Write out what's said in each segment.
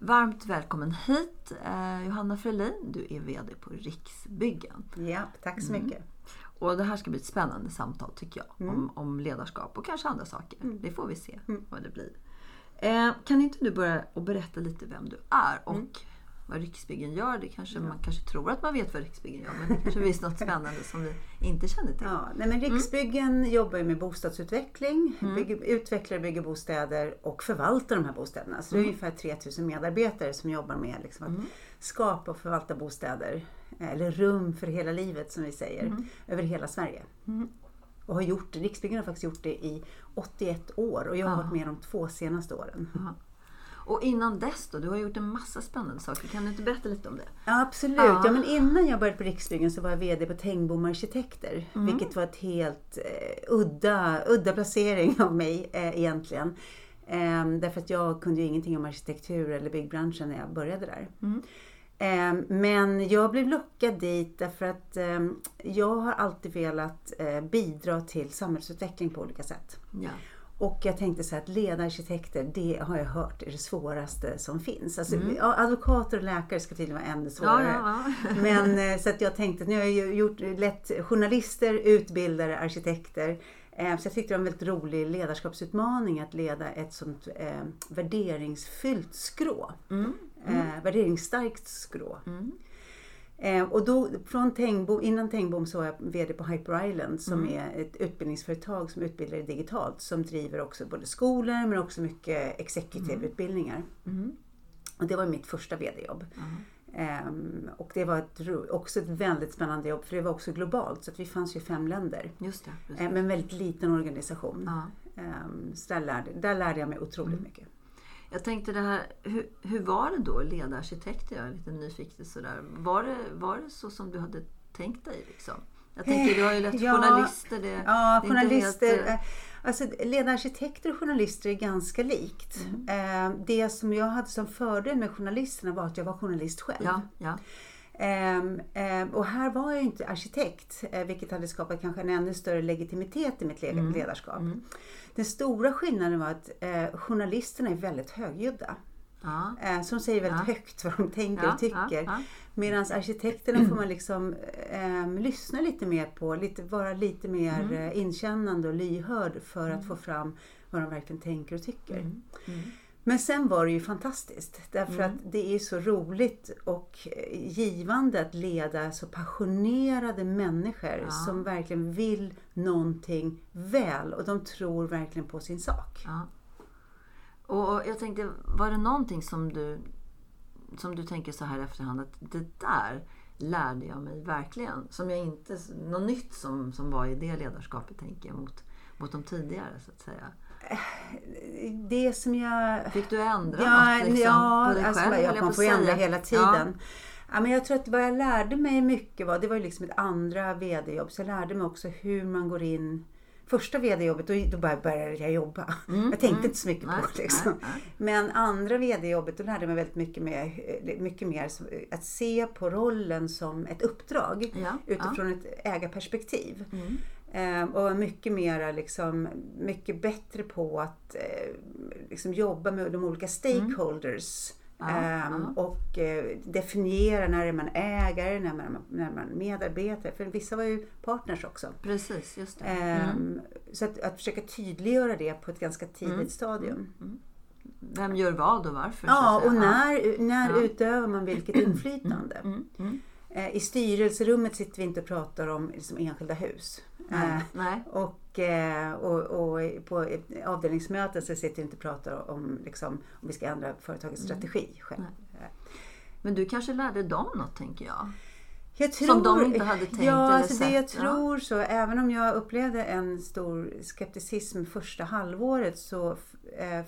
Varmt välkommen hit eh, Johanna Frölin. Du är VD på Riksbyggen. Ja, tack så mycket. Mm. Och det här ska bli ett spännande samtal tycker jag. Mm. Om, om, ledarskap och kanske andra saker. Mm. Det får vi se mm. vad det blir. Eh, kan inte du börja och berätta lite vem du är och mm vad Riksbyggen gör. Det kanske, ja. Man kanske tror att man vet vad Riksbyggen gör men det kanske finns något spännande som vi inte känner till. Ja, nej men Riksbyggen mm. jobbar med bostadsutveckling, mm. bygger, utvecklar bygger bostäder och förvaltar de här bostäderna. Så mm. det är ungefär 3000 medarbetare som jobbar med liksom att mm. skapa och förvalta bostäder, eller rum för hela livet som vi säger, mm. över hela Sverige. Mm. Och har gjort, Riksbyggen har faktiskt gjort det i 81 år och jag har varit med de två senaste åren. Och innan dess då? Du har gjort en massa spännande saker. Kan du inte berätta lite om det? Ja, absolut. Ja. ja men innan jag började på Riksbyggen så var jag VD på Tengbom Arkitekter. Mm. Vilket var ett helt eh, udda, udda placering av mig eh, egentligen. Eh, därför att jag kunde ju ingenting om arkitektur eller byggbranschen när jag började där. Mm. Ehm, men jag blev lockad dit därför att ehm, jag har alltid velat eh, bidra till samhällsutveckling på olika sätt. Ja. Och jag tänkte så här att ledararkitekter, det har jag hört är det svåraste som finns. Alltså, mm. advokater och läkare ska tydligen vara ännu svårare. Ja, ja, ja. Men eh, så att jag tänkte att nu har jag gjort lett journalister, utbildare, arkitekter. Eh, så jag tyckte det var en väldigt rolig ledarskapsutmaning att leda ett sånt eh, värderingsfyllt skrå. Mm. Mm. Eh, värderingsstarkt skrå. Mm. Eh, och då, från Tengbom, innan Tengbom så var jag VD på Hyper Island som mm. är ett utbildningsföretag som utbildar digitalt som driver också både skolor men också mycket executive-utbildningar. Mm. mm. Och det var mitt första VD-jobb. Um, och det var ett, också ett väldigt spännande jobb för det var också globalt så att vi fanns ju i fem länder. Just det, det. Um, men en väldigt liten organisation. Um, så där lärde, där lärde jag mig otroligt mm. mycket. Jag tänkte det här, hur, hur var det då att leda arkitekter? Jag är lite nyfiken sådär. Var det, var det så som du hade tänkt dig? Liksom? Jag tänker, du har ju lett ja, journalister. Det, ja, det journalister. Helt... Eh, alltså, leda arkitekter och journalister är ganska likt. Mm. Eh, det som jag hade som fördel med journalisterna var att jag var journalist själv. Ja, ja. Um, um, och här var jag inte arkitekt, uh, vilket hade skapat kanske en ännu större legitimitet i mitt mm. ledarskap. Mm. Den stora skillnaden var att uh, journalisterna är väldigt högljudda. Ja. Uh, som säger väldigt ja. högt vad de tänker ja, och tycker. Ja, Medan arkitekterna får man liksom um, lyssna lite mer på, lite, vara lite mer mm. inkännande och lyhörd för mm. att få fram vad de verkligen tänker och tycker. Mm. Men sen var det ju fantastiskt därför mm. att det är så roligt och givande att leda så passionerade människor ja. som verkligen vill någonting väl och de tror verkligen på sin sak. Ja. Och jag tänkte, var det någonting som du, som du tänker så här efterhand att det där lärde jag mig verkligen. Som jag inte, något nytt som, som var i det ledarskapet tänker jag mot, mot de tidigare så att säga det som jag... Fick du ändra ja, något liksom, ja, på dig alltså, själv? Ja, man får ändra hela tiden. Ja. Ja, men jag tror att vad jag lärde mig mycket var, det var ju liksom ett andra VD-jobb, så jag lärde mig också hur man går in Första VD-jobbet, då, då började jag jobba. Mm, jag tänkte mm, inte så mycket nej, på det. Liksom. Nej, nej. Men andra VD-jobbet, då lärde jag mig väldigt mycket mer, mycket mer att se på rollen som ett uppdrag ja, utifrån ja. ett ägarperspektiv. Mm. Eh, och mycket mera liksom, mycket bättre på att eh, liksom jobba med de olika stakeholders. Mm. Och uh, definiera när är man ägare, när man, när man medarbetare. För vissa var ju partners också. Precis, just det. Mm. Um, så att, att försöka tydliggöra det på ett ganska tidigt mm. stadium. Mm. mm. Vem gör vad och varför? Ja, och när, när ja. utövar man vilket inflytande? Eh, I styrelserummet sitter vi inte och pratar om liksom, enskilda hus. Nej. Eh, Nej. och, eh, och, och på avdelningsmöten så sitter vi inte och pratar om liksom, om vi ska ändra företagets strategi själv. Men du kanske lärde dem något tänker jag? Jag tror, Som de inte hade tänkt ja, eller alltså det jag sett, ja. tror så. Även om jag upplevde en stor skepticism första halvåret så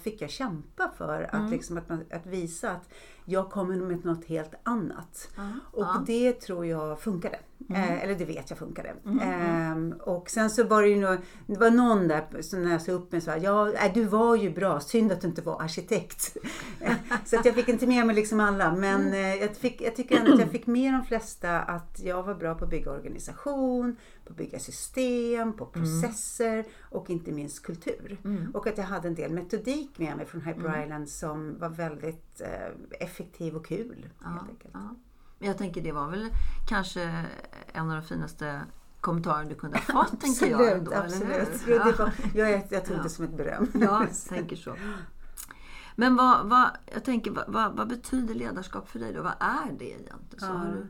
fick jag kämpa för att, Mm. liksom, att, man, att visa att jag kommer med något helt annat. Ja, Och ja. det tror jag funkade. Mm. Eh, eller det vet jag funkade. Ehm, och sen så var det ju nog, det var någon där som när jag sa upp mig sa ja du var ju bra, synd att du inte var arkitekt. Eh, så att jag fick inte med mig liksom alla. Men Mm. eh, jag, fick, jag tycker ändå att jag fick med de flesta att jag var bra på att bygga organisation, på att bygga system, på processer och inte minst kultur. Mm. Och att jag hade en del metodik med mig från Hyper Island som var väldigt eh, effektiv och kul. Ja, ja. Jag tänker det var väl kanske en av de finaste kommentarer du kunde ha fått tänker jag. Absolut, Ändå, eller absolut. hur? Jo, det var, jag, jag tog Ja. det som ett beröm. Ja, jag tänker så. Men vad, vad, jag tänker, vad, vad, vad betyder ledarskap för dig då? Vad är det egentligen? Så Ja. har du,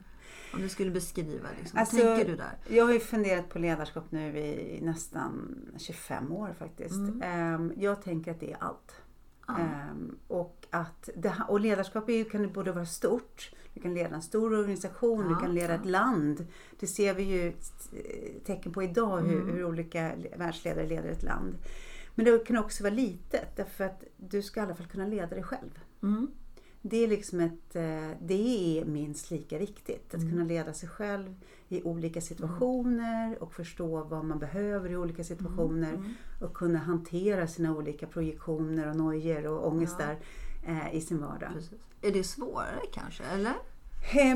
om du skulle beskriva, liksom, Alltså, vad tänker du där? Jag har ju funderat på ledarskap nu i nästan 25 år faktiskt. Mm. Ehm, Jag tänker att det är allt. Ehm, Och, att det, och ledarskap är ju, kan både vara stort, du kan leda en stor organisation, Ja, du kan leda ja. ett land. Det ser vi ju tecken på idag hur, Mm. hur olika världsledare leder ett land. Men det kan också vara litet därför att du ska i alla fall kunna leda dig själv. Mm. Det är, liksom ett, eh, det är minst lika viktigt. Att kunna leda sig själv i olika situationer och förstå vad man behöver i olika situationer. Mm. Och kunna hantera sina olika projektioner och nojor och ångestar Ja. eh, i sin vardag. Precis. Är det svårare kanske, eller?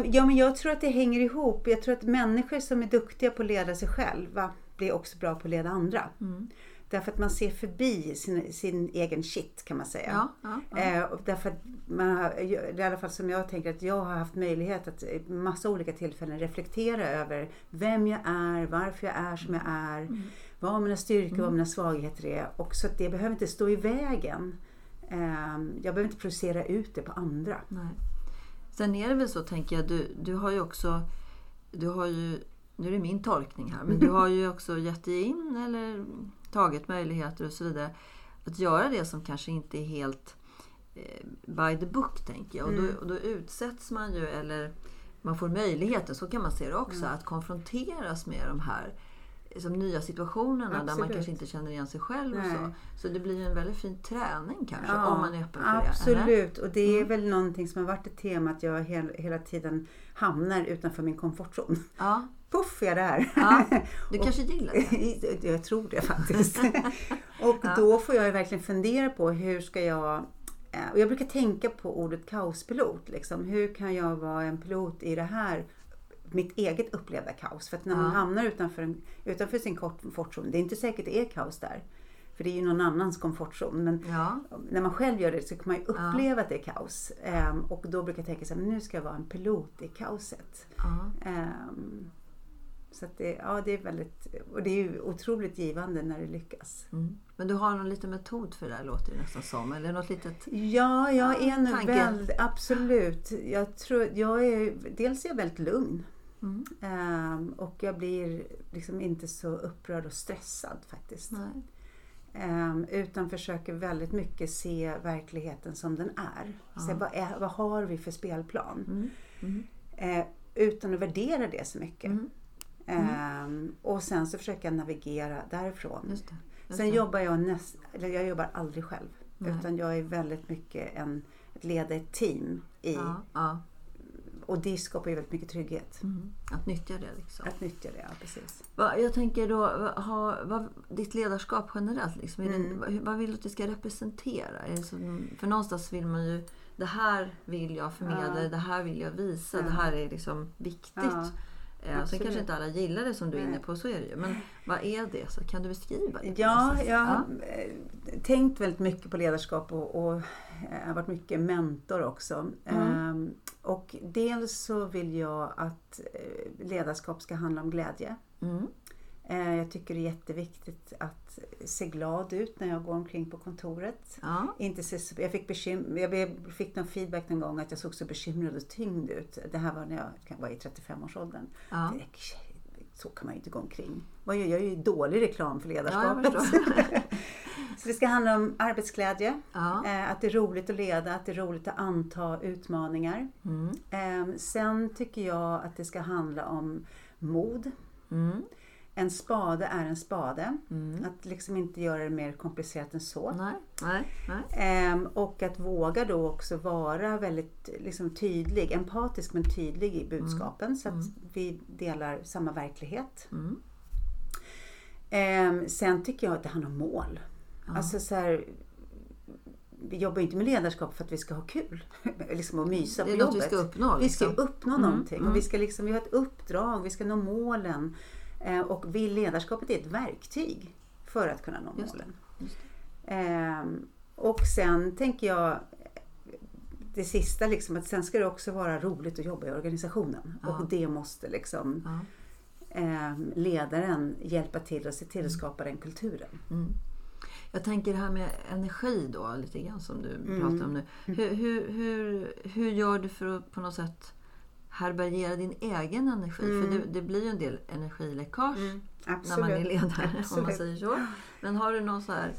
Ja, men jag tror att det hänger ihop. Jag tror att människor som är duktiga på att leda sig själva blir också bra på att leda andra. Mm. Därför att man ser förbi sin, sin egen shit kan man säga. Ja, ja, ja. Eh, därför att man har, det är i alla fall som jag tänker att jag har haft möjlighet att i massa olika tillfällen reflektera över vem jag är, varför jag är som jag är, Mm. vad mina styrkor och vad mina svagheter är. Och så att det behöver inte stå i vägen. Eh, jag behöver inte producera ut det på andra. Nej. Sen är det väl så, tänker jag, du, du har ju också, du har ju, nu är det min tolkning här, men du har ju också gett dig in eller tagit möjligheter och så vidare att göra det som kanske inte är helt eh, by the book, tänker jag. Och, Mm. då, och då utsätts man ju, eller man får möjligheten, så kan man se det också, Mm. att konfronteras med de här som nya situationerna där man Absolut. kanske inte känner igen sig själv. Och så. så det blir ju en väldigt fin träning kanske, Ja, om man är öppen för det. eller? Absolut, och det är Mm. väl någonting som har varit ett tema att jag hel, hela tiden hamnar utanför min komfortzon. Ja, Puff är jag där! Ja, du kanske gillar det? Jag tror det faktiskt. och Ja. då får jag ju verkligen fundera på hur ska jag eh, och jag brukar tänka på ordet kaospilot. Liksom. Hur kan jag vara en pilot i det här, mitt eget upplevda kaos? För att när man Ja. hamnar utanför, en, utanför sin komfortzon, det är inte säkert det är kaos där. För det är ju någon annans komfortzon. Men Ja, när man själv gör det så kan man ju uppleva att det är kaos. Ehm, och då brukar jag tänka så här, nu ska jag vara en pilot i kaoset. ja. Så det, ja, det är väldigt, och det är ju otroligt givande när det lyckas. Mm. Men du har någon liten metod för det där låter det nästan som. Eller något litet... Ja, jag är nog väldigt, absolut. Jag tror, jag är, dels är jag väldigt lugn. Mm. Ehm, och jag blir liksom inte så upprörd och stressad faktiskt. Ehm, utan försöker väldigt mycket se verkligheten som den är. Ja. vad, är vad har vi för spelplan? Mm. Mm. Eh, utan att värdera det så mycket. Mm. Ehm, och sen så försöker jag navigera därifrån. Just det. Just Sen det. jobbar jag näst, eller jag jobbar aldrig själv. Nej. Utan jag är väldigt mycket en, att leda ett team i. Ja, ja. Och det skapar ju väldigt mycket trygghet. Mm. Att nyttja det liksom. Att nyttja det, ja precis. Va, Jag tänker då, va- ha, vad, ditt ledarskap generellt, liksom, är det, Mm. vad, vill du att det ska representera? Som, för någonstans vill man ju, det här vill jag förmedla, Ja. det här vill jag visa, det här är liksom viktigt. Ja, Eh, Sen absolut. kanske inte alla gillar det som du är inne på, så är det ju. Men vad är det? Så kan du beskriva det? Ja, jag har eh, tänkt väldigt mycket på ledarskap och, och eh, har varit mycket mentor också. Mm. Ehm, och dels så vill jag att eh, ledarskap ska handla om glädje. Mm. Eh, jag tycker det är jätteviktigt att se glad ut när jag går omkring på kontoret. Ja. Inte se, jag, fick bekym, jag fick någon feedback någon gång att jag såg så bekymrad och tyngd ut. Det här var när jag var i 35-årsåldern. Ja. Så kan man ju inte gå omkring. Gör Jag är ju dålig reklam för Ja, ledarskapet. förstår. så det ska handla om arbetsglädje. Ja. Eh, Att det är roligt att leda, att det är roligt att anta utmaningar. Mm. Eh, Sen tycker jag att det ska handla om mod. Mm. En spade är en spade. Mm. Att liksom inte göra det mer komplicerat än så. Nej, nej, nej. Ehm, och att våga då också vara väldigt liksom, tydlig, empatisk men tydlig i budskapen så att vi delar samma verklighet. Mm. Ehm, sen tycker jag att det handlar om mål. Alltså så här, vi jobbar inte med ledarskap för att vi ska ha kul. liksom och mysa på jobbet. vi ska uppnå. Vi ska liksom. uppnå någonting och vi, ska liksom, vi har ett uppdrag, vi ska nå målen. Eh, och vi, ledarskapet är ett verktyg för att kunna nå målen. Ehm, och sen tänker jag det sista, liksom, att sen ska det också vara roligt att jobba i organisationen. Ja. Och det måste liksom Ja. ehm, ledaren hjälpa till och se till att skapa den kulturen. Mm. Jag tänker det här med energi då, lite grann som du Mm. pratar om nu. Hur, hur, hur, hur gör du för att på något sätt härbärgera din egen energi? För det, det blir ju en del energiläckage när man är ledare, om man säger så. Men har du någon så här,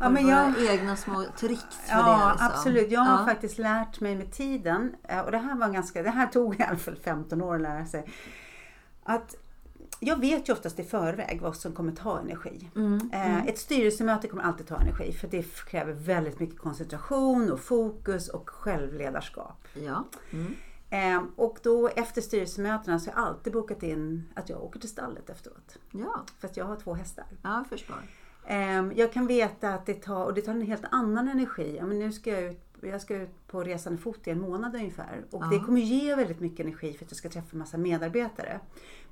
Ja, men jag- egna små tricks för Ja, det? Liksom? absolut. Jag har Ja. faktiskt lärt mig med tiden, eh, och det här var ganska, det här tog i alla fall 15 år att lära sig. Att jag vet ju oftast i förväg vad som kommer ta energi. Mm, Eh, Ett styrelsemöte kommer alltid ta energi för det kräver väldigt mycket koncentration och fokus och självledarskap. Ja. Mm. Eh, Och då efter styrelsemötena så har jag alltid bokat in att jag åker till stallet efteråt. Ja. För att jag har två hästar. ja, förstår. Ehm, Jag kan veta att det tar, och det tar en helt annan energi. Ja, men nu ska jag, ut, jag ska ut på resande fot i en månad ungefär. Och Ja. det kommer ge väldigt mycket energi för att jag ska träffa en massa medarbetare.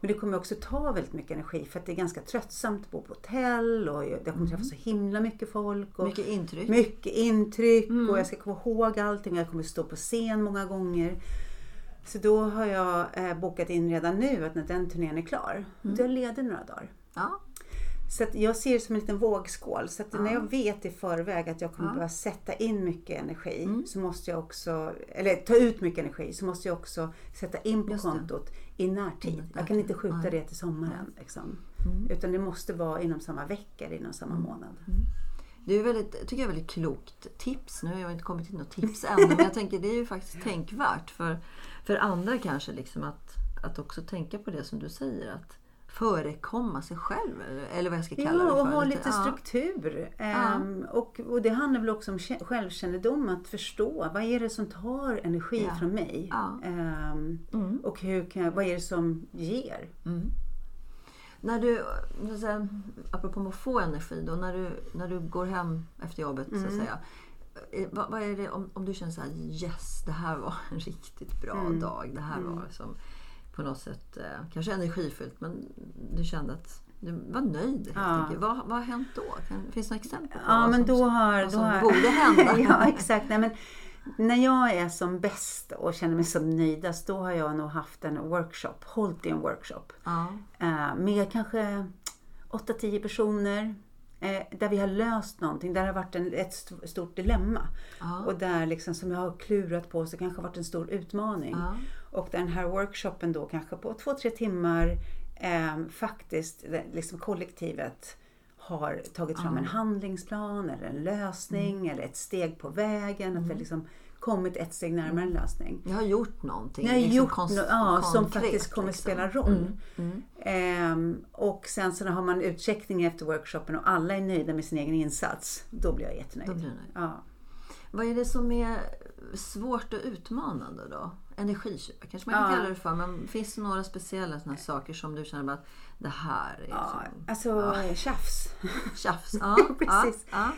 Men det kommer också ta väldigt mycket energi för att det är ganska tröttsamt att bo på hotell och jag kommer träffa så himla mycket folk. Och Mycket intryck. mycket intryck och jag ska komma ihåg allting. Jag kommer stå på scen många gånger. Så då har jag eh, bokat in redan nu att när den turnén är klar, då är jag ledig några dagar. Ja. Så jag ser det som en liten vågskål. Så att när jag vet i förväg att jag kommer behöva sätta in mycket energi Mm. så måste jag också, eller ta ut mycket energi, så måste jag också sätta in på Just det. kontot i närtid. Jag kan inte skjuta nej. det till sommaren. Liksom. Mm. Utan det måste vara inom samma vecka eller inom samma månad. Det är väldigt, tycker jag är väldigt klokt tips. Nu har jag inte kommit till något tips ännu, men jag tänker det är ju faktiskt tänkvärt för, för andra kanske liksom att, att också tänka på det som du säger. Att förekomma sig själv, eller- vad jag ska kalla det Ja, för. och ha Lite- lite ja. struktur. Ehm, och, och det handlar väl också om kä- självkännedom, att förstå vad är det som tar energi Ja. från mig? Ja. Ehm, Och hur kan vad är det som ger? När du, så att säga, apropå att få energi då, när du, när du går hem efter jobbet så Mm. att säga. Eh, Vad, vad är det om, om du känner så här, yes, det här var en riktigt bra Mm. dag. Det här var som på något sätt, eh, kanske energifyllt, men du kände att du var nöjd helt Ja. enkelt. Vad, vad har hänt då? Kan, finns det några exempel på Ja, vad men som, då har... vad som har borde hända? ja, exakt. Nej, men när jag är som bäst och känner mig som nöjdast, då har jag nog haft en workshop, hållit i en workshop. Ja. Eh, med kanske 8-10 personer. Eh, där vi har löst någonting, där det har varit en, ett st- stort dilemma. Ja. Och där liksom som jag har klurat på så kanske har varit en stor utmaning. Ja. Och den här workshopen då kanske på två, tre timmar eh, faktiskt det- liksom kollektivet har tagit fram en handlingsplan eller en lösning Mm. eller ett steg på vägen. Att vi liksom kommit ett steg närmare en lösning. Jag har gjort någonting. Ni har liksom gjort kons- no- ja, som konkret, faktiskt kommer liksom. spela roll. Mm. Ehm, och sen så har man utcheckning efter workshopen och alla är nöjda med sin egen insats. Då blir jag jättenöjd. Då blir nöjd. Ja. Vad är det som är svårt och utmanande då? Energitjuvar kanske man kan Ja. kalla det för. Men finns det några speciella såna saker som du känner att det här är Ja, liksom alltså tjafs. tjafs? Ja, Precis. Ja,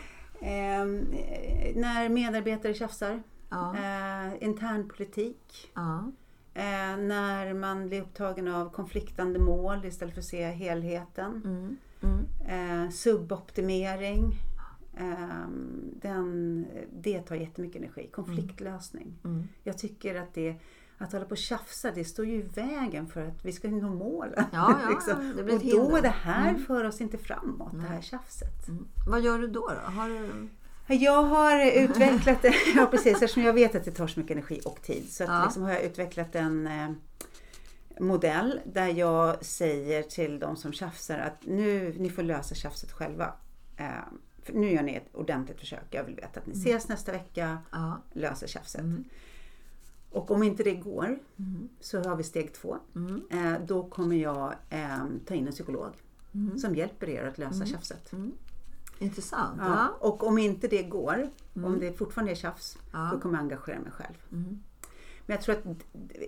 Ehm, eh, när medarbetare tjafsar. Ja, Eh, internpolitik. ja, Eh, när man blir upptagen av konfliktande mål istället för att se helheten. mm, mm, Eh, suboptimering. Eh, den, det tar jättemycket energi. Konfliktlösning. mm. Jag tycker att det att hålla på och tjafsa, det står ju i vägen för att vi ska nå målen. Ja, ja, liksom. och då, hinder. det här Mm. för oss inte framåt, det här tjafset. Mm. Vad gör du då? då? Har du... Jag har utvecklat, ja precis, eftersom jag vet att det tar så mycket energi och tid så att Ja. liksom har jag utvecklat en eh, modell där jag säger till de som tjafsar att nu, ni får lösa tjafset själva. Eh, nu gör ni ett ordentligt försök. Jag vill veta att ni ses nästa vecka, Ja. löser tjafset. Mm. Och om inte det går Mm. så har vi steg två. Mm. Eh, då kommer jag eh, ta in en psykolog Mm. som hjälper er att lösa tjafset. Mm. Intressant. Ja. Ja. Och om inte det går, om det fortfarande är tjafs, Ja. då kommer jag engagera mig själv. Mm. Men jag tror att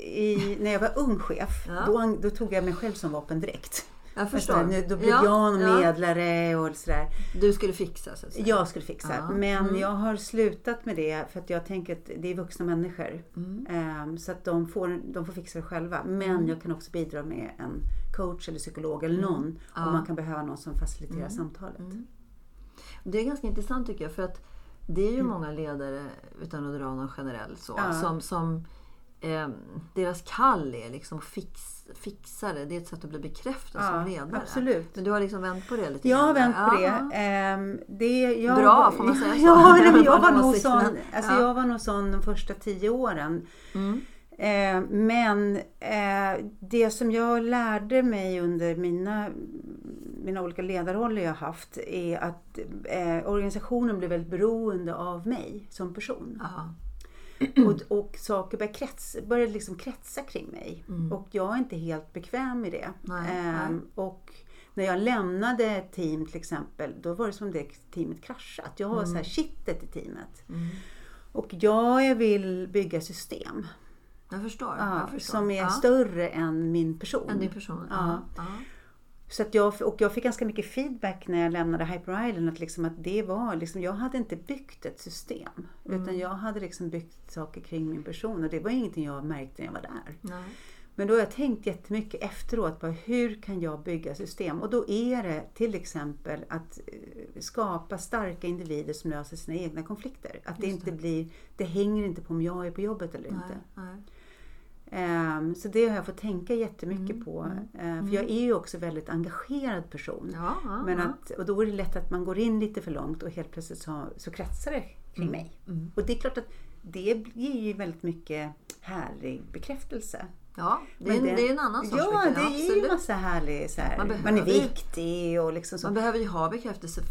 i, när jag var ung chef, Ja. då, då tog jag mig själv som vapen direkt. Jag Förstår. förstår. Nu, då blev Ja, jag någon ja. medlare och sådär. Du skulle fixa så att säga. Jag skulle fixa. Men Mm. jag har slutat med det för att jag tänker att det är vuxna människor. Mm. Ehm, så att de får, de får fixa det själva. Men jag kan också bidra med en coach eller psykolog eller någon Mm. Ja. om man kan behöva någon som faciliterar samtalet. Mm. Det är ganska intressant tycker jag för att det är ju många ledare, utan att dra någon generell så, Ja. som, som eh, deras kall är liksom fix, fixa det. Är ett sätt att bli bekräftad Ja, som ledare. absolut. Men du har liksom vänt på det lite Jag har vänt på det. Ehm, det jag, Bra, får man säga så? Ja, nej, men jag Var nog sån, alltså Ja. jag var nog sån de första tio åren. Mm. Eh, men eh, det som jag lärde mig under mina, mina olika ledarroller jag haft är att eh, organisationen blev väldigt beroende av mig som person. Och, och saker började, krets, började liksom kretsa kring mig. Och jag är inte helt bekväm med det. Nej, Ehm, nej. och när jag lämnade ett team till exempel, då var det som det teamet kraschat. Jag var så här kittet i teamet. Mm. Och jag vill bygga system. Jag förstår. Ja, jag förstår. som är ja. större än min person. Än din person. Ja. Så att jag, och jag fick ganska mycket feedback när jag lämnade Hyper Island att, liksom att det var, liksom, jag hade inte byggt ett system. Mm. Utan jag hade liksom byggt saker kring min person och det var ingenting jag märkte när jag var där. Nej. Men då har jag tänkt jättemycket efteråt på hur kan jag bygga system? Och då är det till exempel att eh, skapa starka individer som löser sina egna konflikter. Att det inte blir, det hänger inte på om jag är på jobbet eller inte. Nej. Ehm, så det har jag fått tänka jättemycket Mm, på. Ehm, för jag är ju också väldigt engagerad person. Ja, ja, Men att, och då är det lätt att man går in lite för långt och helt plötsligt så, så kretsar det kring mig. Mm. Och det är klart att det ger ju väldigt mycket härlig bekräftelse. Ja, det är, en, det är en annan sorts Ja, det är ju massa härlig så här, Man man, är viktig och liksom så. Man behöver ju ha bekräftelse.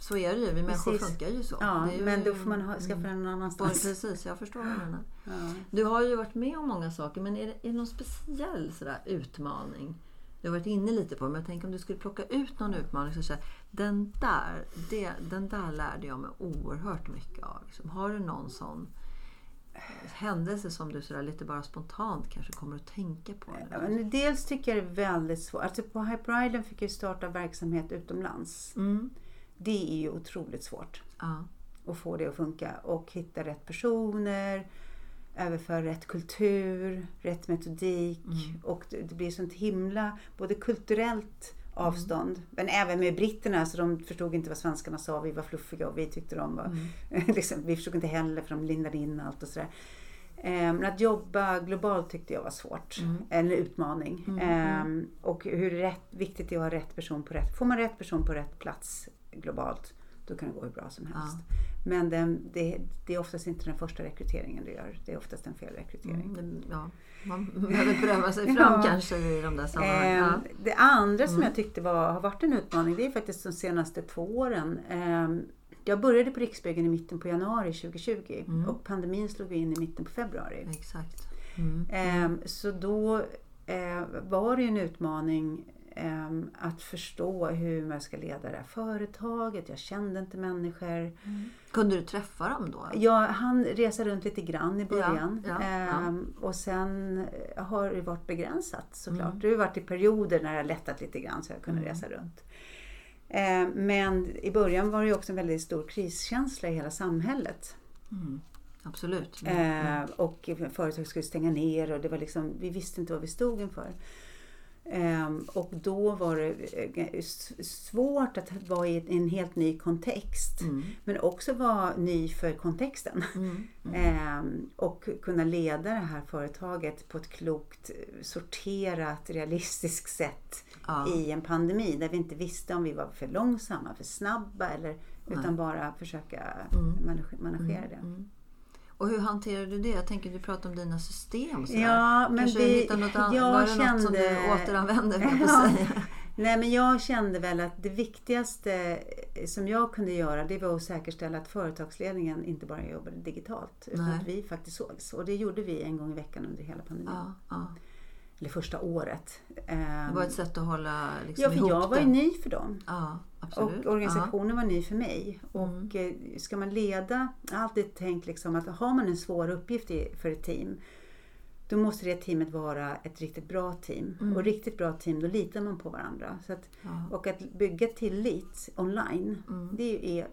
Så är det ju. Vi människor Precis. funkar ju så. ja, ju, men då får man ha, skaffa den någon annanstans. Precis, jag förstår vad du menar. Ja. Du har ju varit med om många saker, men är det, är det någon speciell sådär, utmaning? Du har varit inne lite på det, men jag tänker om du skulle plocka ut någon utmaning så säga, den där, det, den där lärde jag mig oerhört mycket av. Liksom. Har du någon sån eh, händelse som du sådär lite bara spontant kanske kommer att tänka på? Ja, men dels tycker jag det är väldigt svårt. Alltså på Hyper Island fick jag starta verksamhet utomlands. Mm. Det är ju otroligt svårt Ja. att få det att funka och hitta rätt personer, överföra rätt kultur, rätt metodik Mm. och det, blir sånt himla, både kulturellt Mm. avstånd, men även med britterna så de förstod inte vad svenskarna sa, vi var fluffiga och vi tyckte de var, Mm. liksom, vi förstod inte heller för de lindade in allt och sådär. Men att jobba globalt tyckte jag var svårt. Mm. En utmaning. Eh, Och hur rätt, viktigt det är att ha rätt person på rätt... Får man rätt person på rätt plats globalt, då kan det gå hur bra som helst. Men den, det, det är oftast inte den första rekryteringen du gör. Det är oftast en felrekrytering. Mm, ja. Man behöver pröva sig fram Ja. kanske i de där sammanhangen. Eh, Ja. Det andra som jag tyckte var, har varit en utmaning, det är faktiskt de senaste två åren. Eh, jag började på Riksbyggen i mitten på januari 2020 och pandemin slog in i mitten på februari. Exakt. Mm. Ehm, Så då eh, var det en utmaning ehm, att förstå hur man ska leda det här företaget. Jag kände inte människor. Kunde du träffa dem då? Jag hann resa runt lite grann i början. Ja, ja, Ehm, Och sen har det varit begränsat såklart. Mm. Det har varit i perioder när det har lättat lite grann så jag kunde resa runt. Ehm, Men i början var det också en väldigt stor kriskänsla i hela samhället. Mm. Absolut. Och företag skulle stänga ner och det var liksom, vi visste inte vad vi stod inför. Ehm, och då var det eh, svårt att vara i en helt ny kontext. Mm. Men också vara ny för kontexten. Mm. Ehm, och kunna leda det här företaget på ett klokt, sorterat, realistiskt sätt Ja. i en pandemi där vi inte visste om vi var för långsamma, för snabba eller utan bara försöka manage- managera det. Och hur hanterar du det? Jag tänker du pratar om dina system. sådär. Ja, men Kanske det- något jag Var det något som du kände- på Ja. Nej men jag kände väl att det viktigaste som jag kunde göra det var att säkerställa att företagsledningen inte bara jobbade digitalt utan Nej. att vi faktiskt sågs. Och det gjorde vi en gång i veckan under hela pandemin. Ja, ja. Eller första året. Det var ett sätt att hålla liksom, ja, för jag var ju ny för dem. Ja, Och absolut. organisationen var ny för mig. Mm. Och eh, ska man leda, jag har alltid tänkt liksom att har man en svår uppgift för ett team då måste det teamet vara ett riktigt bra team. Och riktigt bra team, då litar man på varandra. Så att, Mm. Ja. Och att bygga tillit online, Mm. det är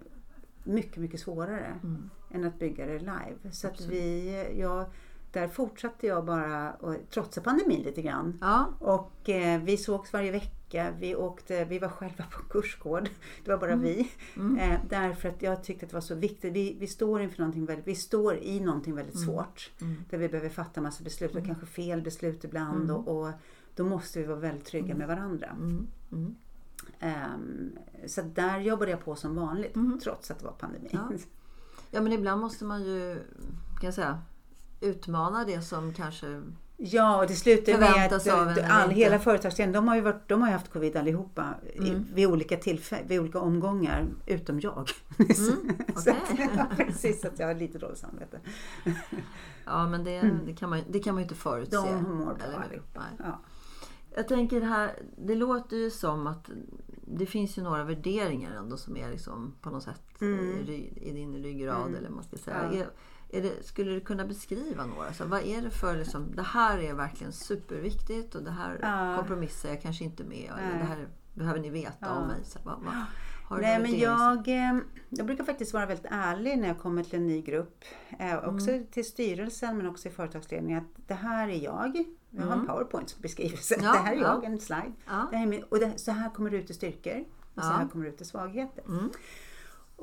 mycket, mycket svårare Mm. än att bygga det live. Så att Absolut. vi, jag, där fortsatte jag bara, och trotsa pandemin lite grann. Ja, Och eh, vi sågs varje vecka. Vi, åkte, vi var själva på kursgård. Det var bara vi. Mm. Eh, därför att jag tyckte att det var så viktigt. Vi, vi, står, inför någonting väldigt, vi står i någonting väldigt svårt. Mm. Där vi behöver fatta massa beslut och kanske fel beslut ibland. Och, och då måste vi vara väldigt trygga med varandra. Mm. Mm. Ehm, så där jobbade jag på som vanligt trots att det var pandemi. Ja. ja, men ibland måste man ju kan jag säga, utmana det som kanske... Ja, och det slutade med att all, hela företagsledningen, de har ju, varit, de har haft covid allihopa i, Mm. vid, olika tillfällen, vid olika omgångar, utom jag. Mm, så att, ja, precis, att jag har lite dåligt samvete. Ja, men det, det, kan, man, det kan man ju inte förutse. De mår bra eller hur? allihop. Nej. Ja. Jag tänker det här, det låter ju som att det finns ju några värderingar ändå som är liksom på något sätt i, ry- i din ryggrad eller vad man ska säga. Mm. Ja. Det, skulle du kunna beskriva några? Så vad är det för liksom, det här är verkligen superviktigt och det här Ja. kompromissar jag kanske inte med. Eller det här behöver ni veta om mig. Så, vad, vad, har Nej, men jag, eh, jag brukar faktiskt vara väldigt ärlig när jag kommer till en ny grupp. Eh, också Mm. till styrelsen men också i företagsledningen. Att det här är jag. Jag har en powerpoint-beskrivelse. Mm. Ja, det här är ja. jag, en slide. Ja. Det här är min, och det, så här kommer det ut i styrkor. Och så Ja. här kommer det ut i svagheter. Mm.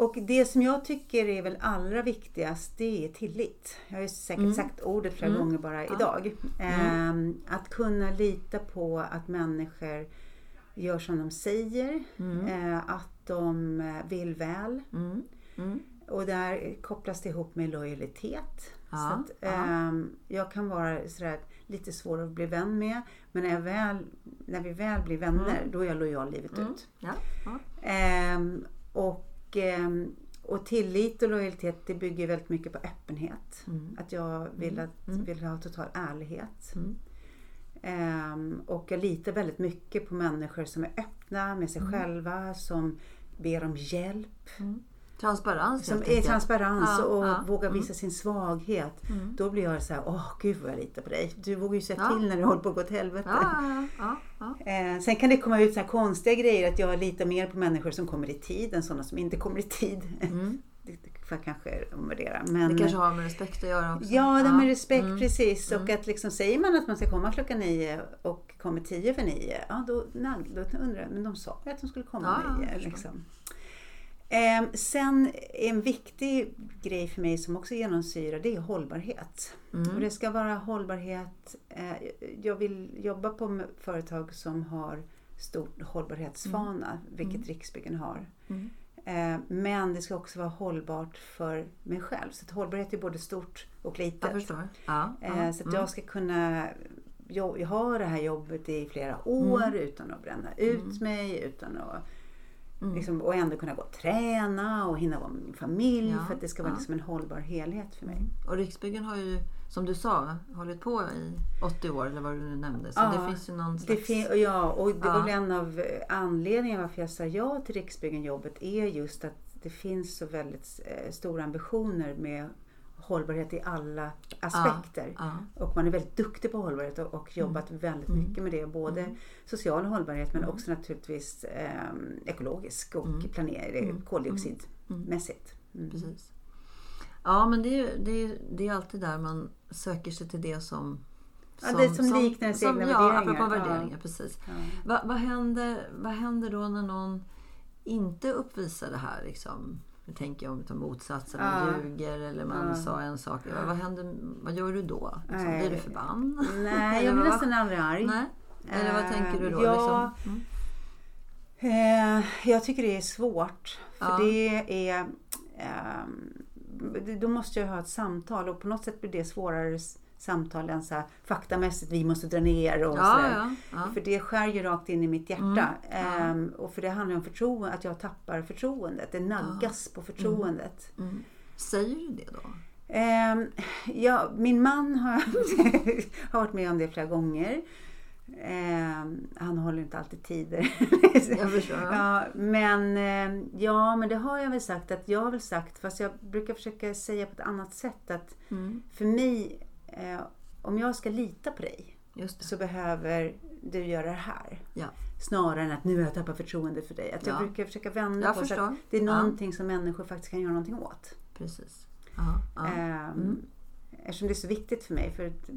Och det som jag tycker är väl allra viktigast, det är tillit. Jag har ju säkert Mm. sagt ordet flera gånger bara idag. Ehm, att kunna lita på att människor gör som de säger. Eh, att de vill väl. Mm. Mm. Och där kopplas det ihop med lojalitet. Ja, Så att, ja. ehm, jag kan vara sådär lite svår att bli vän med. Men när, jag väl, när vi väl blir vänner, då är jag lojal livet ut. Ja. Och, ehm, och tillit och lojalitet det bygger väldigt mycket på öppenhet. Mm. Att jag vill, att, vill ha total ärlighet. Mm. Ehm, och jag litar väldigt mycket på människor som är öppna med sig själva, som ber om hjälp. Transparens Som är transparens Ja, och ja. Mm. vågar visa sin svaghet. Då blir jag så här, åh gud vad jag litar på dig. Du vågar ju säga Ja. till när det håller på att gå åt helvete. Eh, sen kan det komma ut så här konstiga grejer att jag litar mer på människor som kommer i tid än sådana som inte kommer i tid. det, det får jag kanske omvärdera. Men, Mm. Det kanske har med respekt att göra också. Ja, det med respekt Mm. precis. Och att liksom, säger man att man ska komma klockan nio och kommer tio för nio, ja då, nej, då undrar jag, men de sa ju att de skulle komma Ja, nio. Liksom. Ehm, sen en viktig grej för mig som också genomsyrar det är hållbarhet. Mm. Och det ska vara hållbarhet. Eh, jag vill jobba på företag som har stor hållbarhetsfana, vilket Riksbyggen har. Mm. Eh, men det ska också vara hållbart för mig själv. Så hållbarhet är både stort och litet. Jag. Ja, ja. Eh, så att jag ska kunna jag har det här jobbet i flera år Mm. utan att bränna ut mig. Utan att, liksom, och ändå kunna gå och träna och hinna vara med min familj. Ja, För att det ska vara ja. liksom en hållbar helhet för mig. Och Riksbyggen har ju, som du sa, hållit på i 80 år eller vad du nu nämnde. Så Ja, det finns ju någon Det slags... och ja, och det var en av anledningarna varför jag sa ja till Riksbyggen-jobbet är just att det finns så väldigt eh, stora ambitioner med hållbarhet i alla aspekter. Ja, Och man är väldigt duktig på hållbarhet och, och jobbat väldigt mycket med det. Både social hållbarhet men också naturligtvis eh, ekologisk och planering, koldioxidmässigt. Mm. precis. Ja, men det är, ju- det, är, det är alltid där man söker sig till det som Ja, det som liknar ens egna ja, värderingar. Apropå Ja. värderingar, precis. Ja. Va, vad, händer, vad händer då när någon inte uppvisar det här? Liksom? Nu tänker jag om motsatsen, man Ja. ljuger eller man Ja. sa en sak. Vad, vad, händer, vad gör du då? Liksom, Nej. blir du förbannad? Nej, jag blir nästan aldrig arg. Nej? Eller vad Eh, tänker du då? ja. Liksom? Mm. Eh, jag tycker det är svårt. För Ja. det är... ehm, då måste jag ha ett samtal och på något sätt blir det svårare s- samtal än så här, faktamässigt, vi måste dra ner och Ja, sådär. ja, ja. För det skär ju rakt in i mitt hjärta. Mm. Ehm, och för det handlar om förtroende, att jag tappar förtroendet. Det naggas på förtroendet. Mm. Säger du det då? Ehm, ja, min man har, har varit med om det flera gånger. Ehm, han håller inte alltid tider. Jag förstår. Ja. ja, men, ehm, ja, men det har jag väl sagt att jag har väl sagt, fast jag brukar försöka säga på ett annat sätt att Mm. för mig, eh, om jag ska lita på dig så behöver du göra det här. Ja. Snarare än att nu har jag tappat förtroendet för dig. Att jag Ja. brukar försöka vända Jag på så förstår. att det är någonting som människor faktiskt kan göra någonting åt. Precis. Ja, ja. Ehm, Eftersom det är så viktigt för mig. För att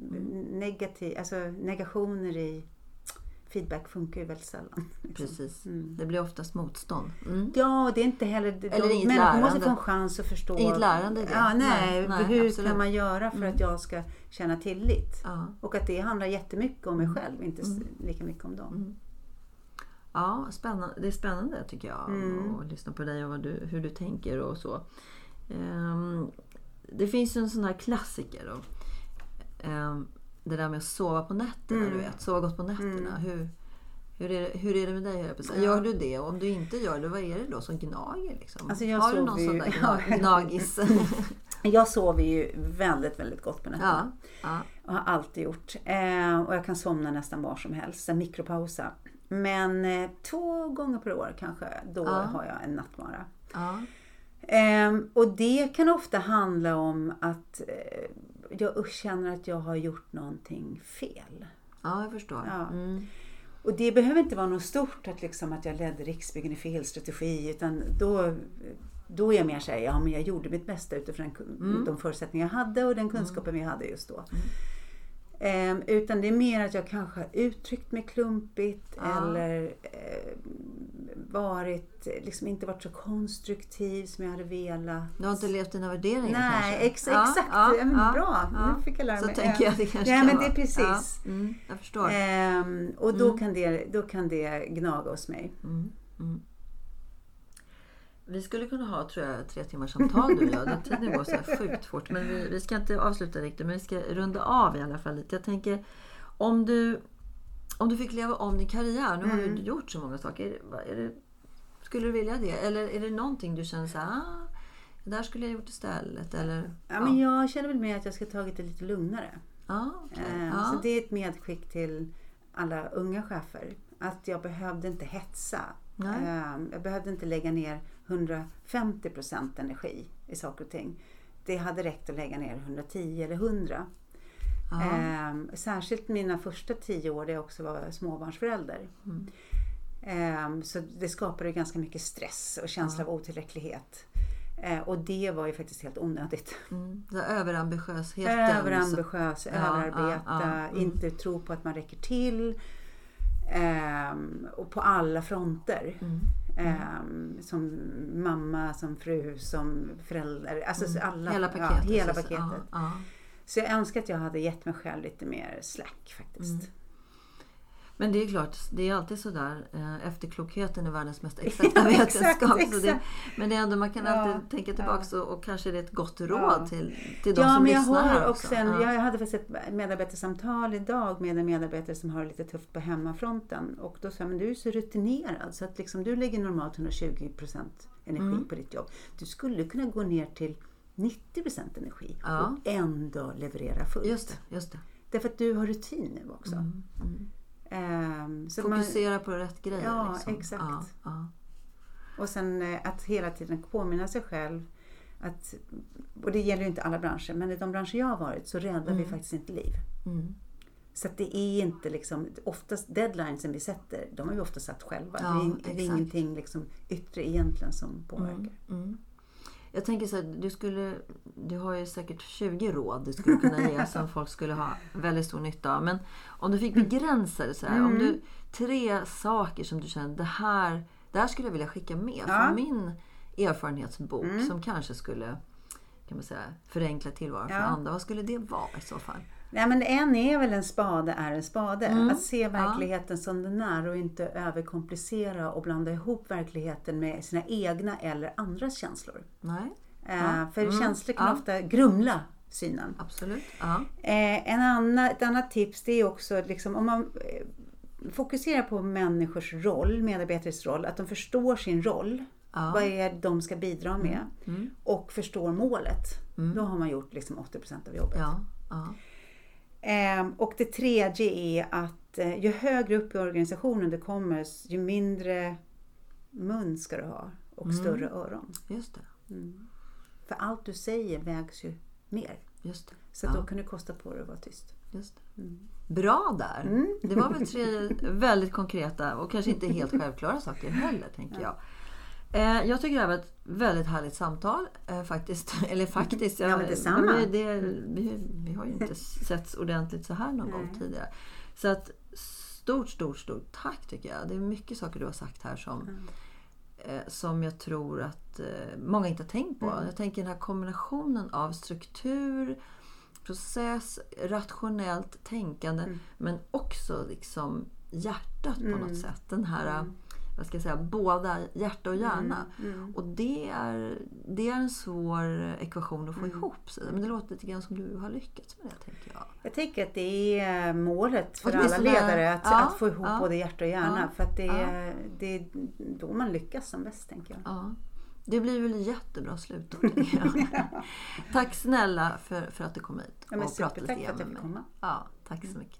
negativ, alltså negationer i feedback funkar ju väldigt sällan. liksom. Precis. Mm. Det blir oftast motstånd. Mm. Ja, det är inte heller... De, Eller inget människor måste lärande. få en chans att förstå. Inget lärande i det. Ja, nej. Nej, hur absolut. kan man göra för att jag ska känna tillit? Ja. Och att det handlar jättemycket om mig själv, inte s- lika mycket om dem. Mm. Ja, spännande. det är spännande tycker jag Mm. att lyssna på dig och vad du, hur du tänker och så. Ehm, det finns ju en sån här klassiker. Då. Ehm, det där med att sova på nätterna, Mm. du vet. Sova gott på nätterna. Hur, hur, är det, hur är det med dig? säga? Gör du det? Och om du inte gör det, vad är det då som gnager? Liksom? Alltså, jag Har du någon ju- sån där gnagis? Jag sover ju väldigt, väldigt gott på nätterna. ja. ja. Och har alltid gjort. Eh, och jag kan somna nästan var som helst, en mikropausa. Men eh, två gånger per år kanske, då har jag en nattmara. Ehm, och det kan ofta handla om att eh, jag känner att jag har gjort någonting fel. Ja, jag förstår. Ja. Mm. Och det behöver inte vara något stort, att, liksom, att jag ledde Riksbyggen i fel strategi. Utan då, då är jag mer såhär, ja men jag gjorde mitt bästa utifrån den Mm. de förutsättningar jag hade och den kunskapen vi hade just då. Ehm, utan det är mer att jag kanske har uttryckt mig klumpigt Ja. eller eh, varit, liksom inte varit så konstruktiv som jag hade velat. Du har inte levt dina värderingar Nej, kanske? ex, exakt. Ja, men bra. Nu fick jag lära Så mig. tänker jag det kanske Ja, kan men vara. det är precis. Ja, mm, jag förstår. Ehm, och då, kan det, då kan det gnaga hos mig. Mm, mm. Vi skulle kunna ha tror jag, tre timmars samtal du och jag. Den tiden går så här sjukt fort. Men vi, vi ska inte avsluta riktigt, men vi ska runda av i alla fall lite. Jag tänker, om du, om du fick leva om din karriär. Nu har Mm. du gjort så många saker. Är det, skulle du vilja det? Eller är det någonting du känner så här, ah, det där skulle jag gjort istället? Eller, Ja, men jag känner väl med att jag ska tagit det lite lugnare. ja, okej. Ehm, ja. Så det är ett medskick till alla unga chefer. Att jag behövde inte hetsa. Nej. Ehm, Jag behövde inte lägga ner 150% energi i saker och ting. Det hade räckt att lägga ner 110 eller 100. Ja. Ehm, särskilt mina första tio år där jag också var småbarnsförälder. Mm. Ehm, så det skapade ganska mycket stress och känsla av otillräcklighet. Ehm, och det var ju faktiskt helt onödigt. Mm. Överambitiösheten. Överambitiös, Ja, överarbeta, ja, ja, mm. inte tro på att man räcker till. Ehm, och på alla fronter. Mm. Ehm, som mamma, som fru, som förälder. Alltså så alla, Mm. Hela ja, paketet. hela paketet. Ja, ja. Så jag önskar att jag hade gett mig själv lite mer slack faktiskt. Men det är klart, det är alltid sådär. eh, Efterklokheten är världens mest exakta Ja, exakt, vetenskap. det, exakt. men det är ändå, man kan Ja, alltid tänka tillbaka och, och kanske det är ett gott råd Ja. till, till de Ja, som men jag lyssnar har här också en, ja. jag hade faktiskt ett medarbetarsamtal idag med en medarbetare som har det lite tufft på hemmafronten. Och då sa jag, men du är så rutinerad så att liksom, du lägger normalt 120% energi Mm. på ditt jobb. Du skulle kunna gå ner till 90% energi Ja. och ändå leverera fullt. Just det, just det. Därför att du har rutin nu också. Mm, mm. Ehm, så man, Fokusera på rätt grejer. Ja, liksom. exakt. Ja, ja. och sen eh, att hela tiden påminna sig själv att, och det gäller ju inte alla branscher, men i de branscher jag har varit så räddar vi faktiskt inte liv. Mm. Så det är inte liksom, oftast deadlinesen vi sätter, de har vi ofta satt själva. Ja, det är, det är ingenting liksom yttre egentligen som påverkar. Mm. Jag tänker så här, du, skulle, du har ju säkert 20 råd du skulle kunna ge som folk skulle ha väldigt stor nytta av. Men om du fick begränsa det så här, Mm. om du, tre saker som du känner, det här, det här skulle jag vilja skicka med Ja. Mm. från min erfarenhetsbok som kanske skulle kan man säga, förenkla tillvaron för Ja. andra. Vad skulle det vara i så fall? Nej, men en är väl en spade är en spade. Mm. Att se verkligheten som den är och inte överkomplicera och blanda ihop verkligheten med sina egna eller andras känslor. Nej, Eh, för Mm. känslor kan Ja. ofta grumla synen. absolut. Ja. Eh, en annan, ett annat tips det är också liksom, om man eh, fokuserar på människors roll, medarbetares roll, att de förstår sin roll. Ja. Vad är de ska bidra med? Mm. Och förstår målet. Då har man gjort liksom 80% av jobbet. Ja. Ja. Ehm, och det tredje är att ju högre upp i organisationen du kommer, ju mindre mun ska du ha och Mm. större öron. Just det. För allt du säger vägs ju mer. Just det. Så att då kan du kosta på dig att vara tyst. Just det. Bra där! Det var väl tre väldigt konkreta och kanske inte helt självklara saker heller, tänker jag. Eh, Jag tycker det här var ett väldigt härligt samtal eh, faktiskt. Eller faktiskt. Ja, men detsamma. men det, vi, vi har ju inte setts ordentligt så här någon gång tidigare. Så att stort, stort, stort tack tycker jag. Det är mycket saker du har sagt här som, eh, som jag tror att eh, många inte har tänkt på. Jag tänker den här kombinationen av struktur, process, rationellt tänkande men också liksom hjärtat på något sätt. Den här, vad ska jag säga, båda hjärta och hjärna. Och det är, det är en svår ekvation att få ihop. Så. Men det låter lite grann som du har lyckats med det, tänker jag. Jag tänker att det är målet för alla ledare att, ja, att få ihop ja. både hjärta och hjärna. Ja, För att det är, det är då man lyckas som bäst tänker jag. Ja. Det blir väl jättebra slutord. Tack snälla för, för att du kom hit Ja, och pratade lite supertack för att jag med fick mig. komma. Ja, tack så mycket.